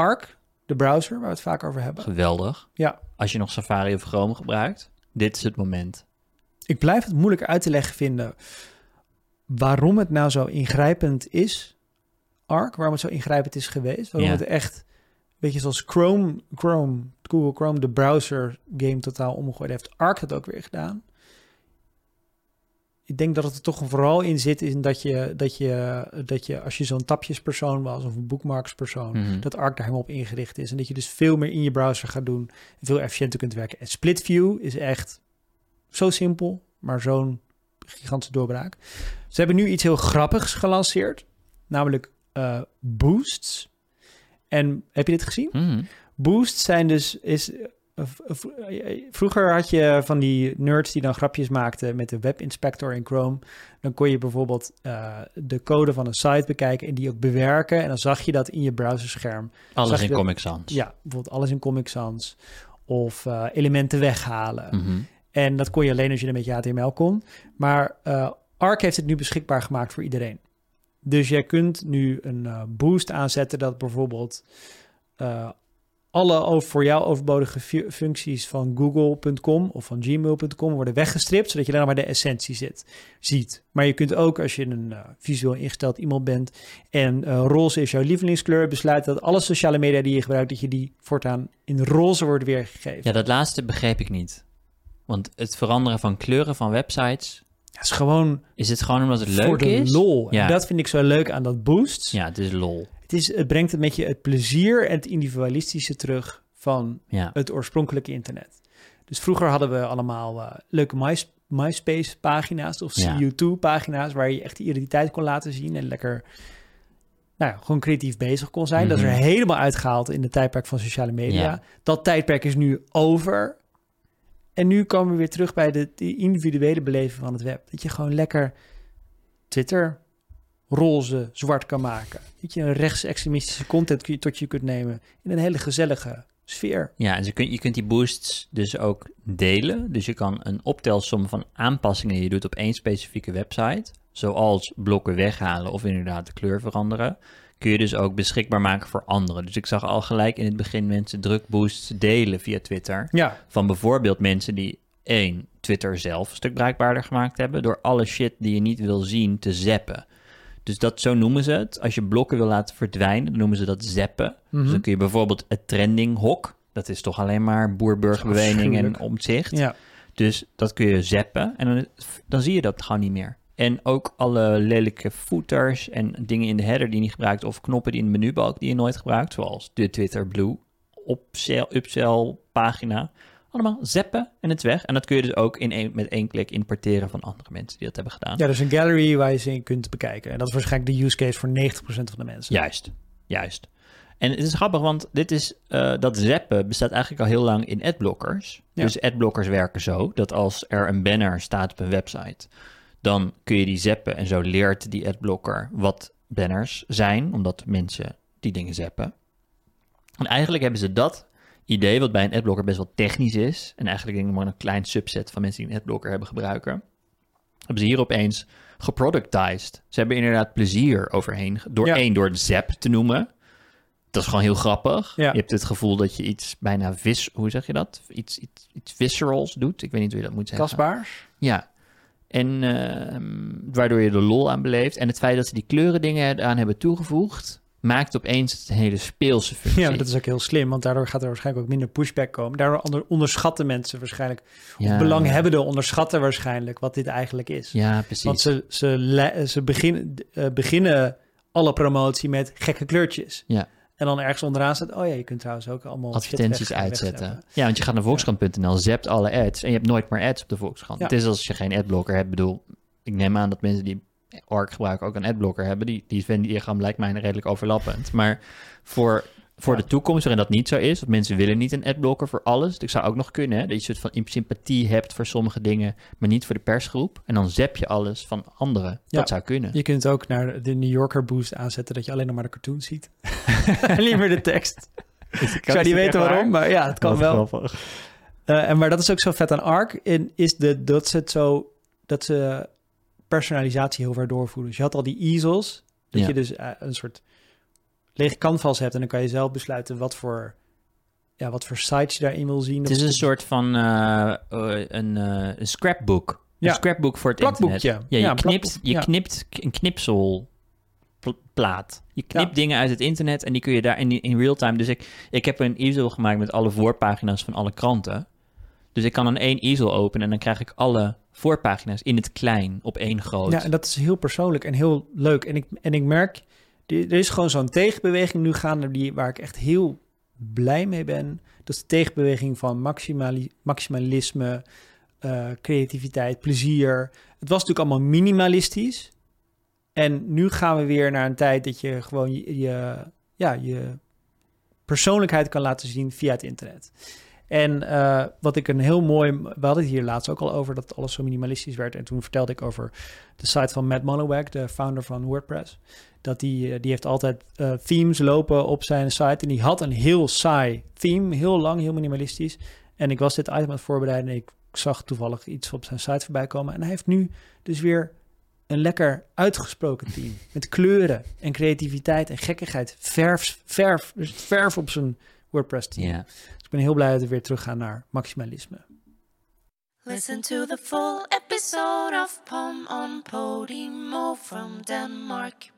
Arc, de browser waar we het vaak over hebben. Geweldig. Ja. Als je nog Safari of Chrome gebruikt, dit is het moment. Ik blijf het moeilijk uit te leggen vinden waarom het nou zo ingrijpend is, Arc, waarom het zo ingrijpend is geweest. Waarom Ja. het echt, weet je, zoals Chrome, Chrome, Google Chrome, de browser game totaal omgegooid heeft, Arc dat ook weer gedaan. Ik denk dat het er toch vooral in zit, in dat je, dat je, dat je als je zo'n tapjespersoon was of een bookmarkspersoon, Mhm. dat Arc daar helemaal op ingericht is. En dat je dus veel meer in je browser gaat doen en veel efficiënter kunt werken. En Split View is echt zo simpel, maar zo'n gigantische doorbraak. Ze hebben nu iets heel grappigs gelanceerd, namelijk eh, boosts. En heb je dit gezien? Mhm. Boosts zijn dus is vroeger had je van die nerds die dan grapjes maakten met de Web Inspector in Chrome. Dan kon je bijvoorbeeld eh, de code van een site bekijken en die ook bewerken en dan zag je dat in je browserscherm. Alles in dat- Comic Sans. Ja, bijvoorbeeld alles in Comic Sans of eh, elementen weghalen. Mhm. En dat kon je alleen als je er met je HTML kon. Maar eh Arc heeft het nu beschikbaar gemaakt voor iedereen. Dus jij kunt nu een eh, boost aanzetten dat bijvoorbeeld eh, alle over, voor jou overbodige fu- functies van google.com of van gmail.com worden weggestript, zodat je nog maar de essentie zit, ziet. Maar je kunt ook, als je een eh, visueel ingesteld iemand bent en eh, roze is jouw lievelingskleur, besluiten dat alle sociale media die je gebruikt, dat je die voortaan in roze wordt weergegeven. Ja, dat laatste begreep ik niet. Want het veranderen van kleuren van websites, Dat is gewoon is het gewoon omdat het voor leuk de is? lol. Ja. En dat vind ik zo leuk aan dat boost. Ja, het is lol. Het, is, het brengt het met je het plezier en het individualistische terug van Ja. het oorspronkelijke internet. Dus vroeger hadden we allemaal eh, leuke My, MySpace-pagina's of Ja. CU2-pagina's waar je echt die identiteit kon laten zien en lekker nou ja, gewoon creatief bezig kon zijn. Dat is er Mhm. helemaal uitgehaald in de tijdperk van sociale media. Ja. Dat tijdperk is nu over. En nu komen we weer terug bij de, individuele beleving van het web. Dat je gewoon lekker Twitter roze, zwart kan maken. Dat je een rechtsextremistische content je tot je kunt nemen in een hele gezellige sfeer. Ja, en ze kun, je kunt die boosts dus ook delen. Dus je kan een optelsom van aanpassingen die je doet op één specifieke website, zoals blokken weghalen of inderdaad de kleur veranderen, kun je dus ook beschikbaar maken voor anderen. Dus ik zag al gelijk in het begin mensen drukboosts delen via Twitter. Ja, Van bijvoorbeeld mensen die één, Twitter zelf een stuk bruikbaarder gemaakt hebben, door alle shit die je niet wil zien te zappen. Dus dat, zo noemen ze het. Als je blokken wil laten verdwijnen, dan noemen ze dat zappen. Mhm. Dus dan kun je bijvoorbeeld het trending hok. Dat is toch alleen maar boerburgerbeweging en omzicht. ja. Dus dat kun je zappen en dan, dan zie je dat gewoon niet meer. En ook alle lelijke footers en dingen in de header die je niet gebruikt... of knoppen die in de menubalk die je nooit gebruikt... zoals de Twitter Blue, upsell, upsell pagina... allemaal zappen en het is weg. En dat kun je dus ook in één, met één klik importeren van andere mensen die dat hebben gedaan. ja, dus een gallery waar je ze in kunt bekijken. En dat is waarschijnlijk de use case voor 90% van de mensen. Juist, juist. En het is grappig, want dit is, eh, dat zappen bestaat eigenlijk al heel lang in adblockers. Ja. Dus adblockers werken zo dat als er een banner staat op een website, dan kun je die zappen en zo leert die adblocker wat banners zijn, omdat mensen die dingen zappen. En eigenlijk hebben ze dat idee, wat bij een adblocker best wel technisch is, en eigenlijk denk ik maar een klein subset van mensen die een adblocker hebben gebruiken, hebben ze hier opeens geproductized. Ze hebben inderdaad plezier overheen, door Ja. één, door de zap te noemen. Dat is gewoon heel grappig. Ja. Je hebt het gevoel dat je iets bijna vis, hoe zeg je dat? Iets, iets, iets viscerals doet. Ik weet niet hoe je dat moet zeggen. Tastbaars. Ja. En ehm, waardoor je de lol aan beleeft. En het feit dat ze die kleuren dingen aan hebben toegevoegd, maakt opeens het een hele speelse functie. Ja, dat is ook heel slim, want daardoor gaat er waarschijnlijk ook minder pushback komen. Daardoor onder- onderschatten mensen waarschijnlijk, ja. of belanghebbenden onderschatten waarschijnlijk wat dit eigenlijk is. Ja, precies. Want ze, ze, ze begin, eh, beginnen alle promotie met gekke kleurtjes. Ja. En dan ergens onderaan staat, oh ja, je kunt trouwens ook allemaal advertenties uitzetten. wegzetten. Ja, want je gaat naar Volkskrant.nl, zapt alle ads en je hebt nooit meer ads op de Volkskrant. Ja. Het is als je geen adblocker hebt. Ik bedoel, ik neem aan dat mensen die Arc gebruiken ook een adblocker hebben. Die, die Venn diagram lijkt mij redelijk overlappend. Maar voor, voor Ja. de toekomst waarin dat niet zo is, want mensen willen niet een adblocker voor alles. Dat zou ook nog kunnen, hè? dat je een soort van sympathie hebt voor sommige dingen, maar niet voor de persgroep. En dan zap je alles van anderen. Ja. Dat zou kunnen. Je kunt ook naar de New Yorker boost aanzetten dat je alleen nog maar de cartoon ziet. niet meer de tekst. Ik zou niet weten waarom, maar ja, het kan wel. Eh, en maar dat is ook zo vet aan Arc, in, is de, dat ze het zo, dat ze personalisatie heel ver doorvoeren. Dus je had al die easels, dat Ja. je dus eh, een soort lege canvas hebt en dan kan je zelf besluiten wat voor, ja, wat voor sites je daarin wil zien. Het is een soort van eh, eh, een, een scrapbook. Ja. Een scrapbook voor het internet. Ja, je, Ja, knipt, je knipt een knipselplaat. Je knipt Ja. dingen uit het internet en die kun je daar in, in real time. Dus ik, ik heb een easel gemaakt met alle voorpagina's van alle kranten. Dus ik kan dan één easel openen en dan krijg ik alle voorpagina's in het klein op één groot. Ja, en dat is heel persoonlijk en heel leuk. En ik, en ik merk, er is gewoon zo'n tegenbeweging nu gaande die, waar ik echt heel blij mee ben. Dat is de tegenbeweging van maximali- maximalisme, eh, creativiteit, plezier. Het was natuurlijk allemaal minimalistisch. En nu gaan we weer naar een tijd dat je gewoon je, ja, je persoonlijkheid kan laten zien via het internet. En eh, wat ik een heel mooi... We hadden het hier laatst ook al over dat alles zo minimalistisch werd. En toen vertelde ik over de site van Matt Mullenweg, de founder van WordPress. Dat die, eh, die heeft altijd eh, themes lopen op zijn site. En die had een heel saai theme, heel lang, heel minimalistisch. En ik was dit item aan het voorbereiden en ik zag toevallig iets op zijn site voorbij komen. En hij heeft nu dus weer een lekker uitgesproken team. Met kleuren en creativiteit en gekkigheid. Verf, verf, dus verf op zijn WordPress team. Ja. Dus ik ben heel blij dat we weer teruggaan naar maximalisme. Listen to the full episode of Pom on Podimo from Denmark.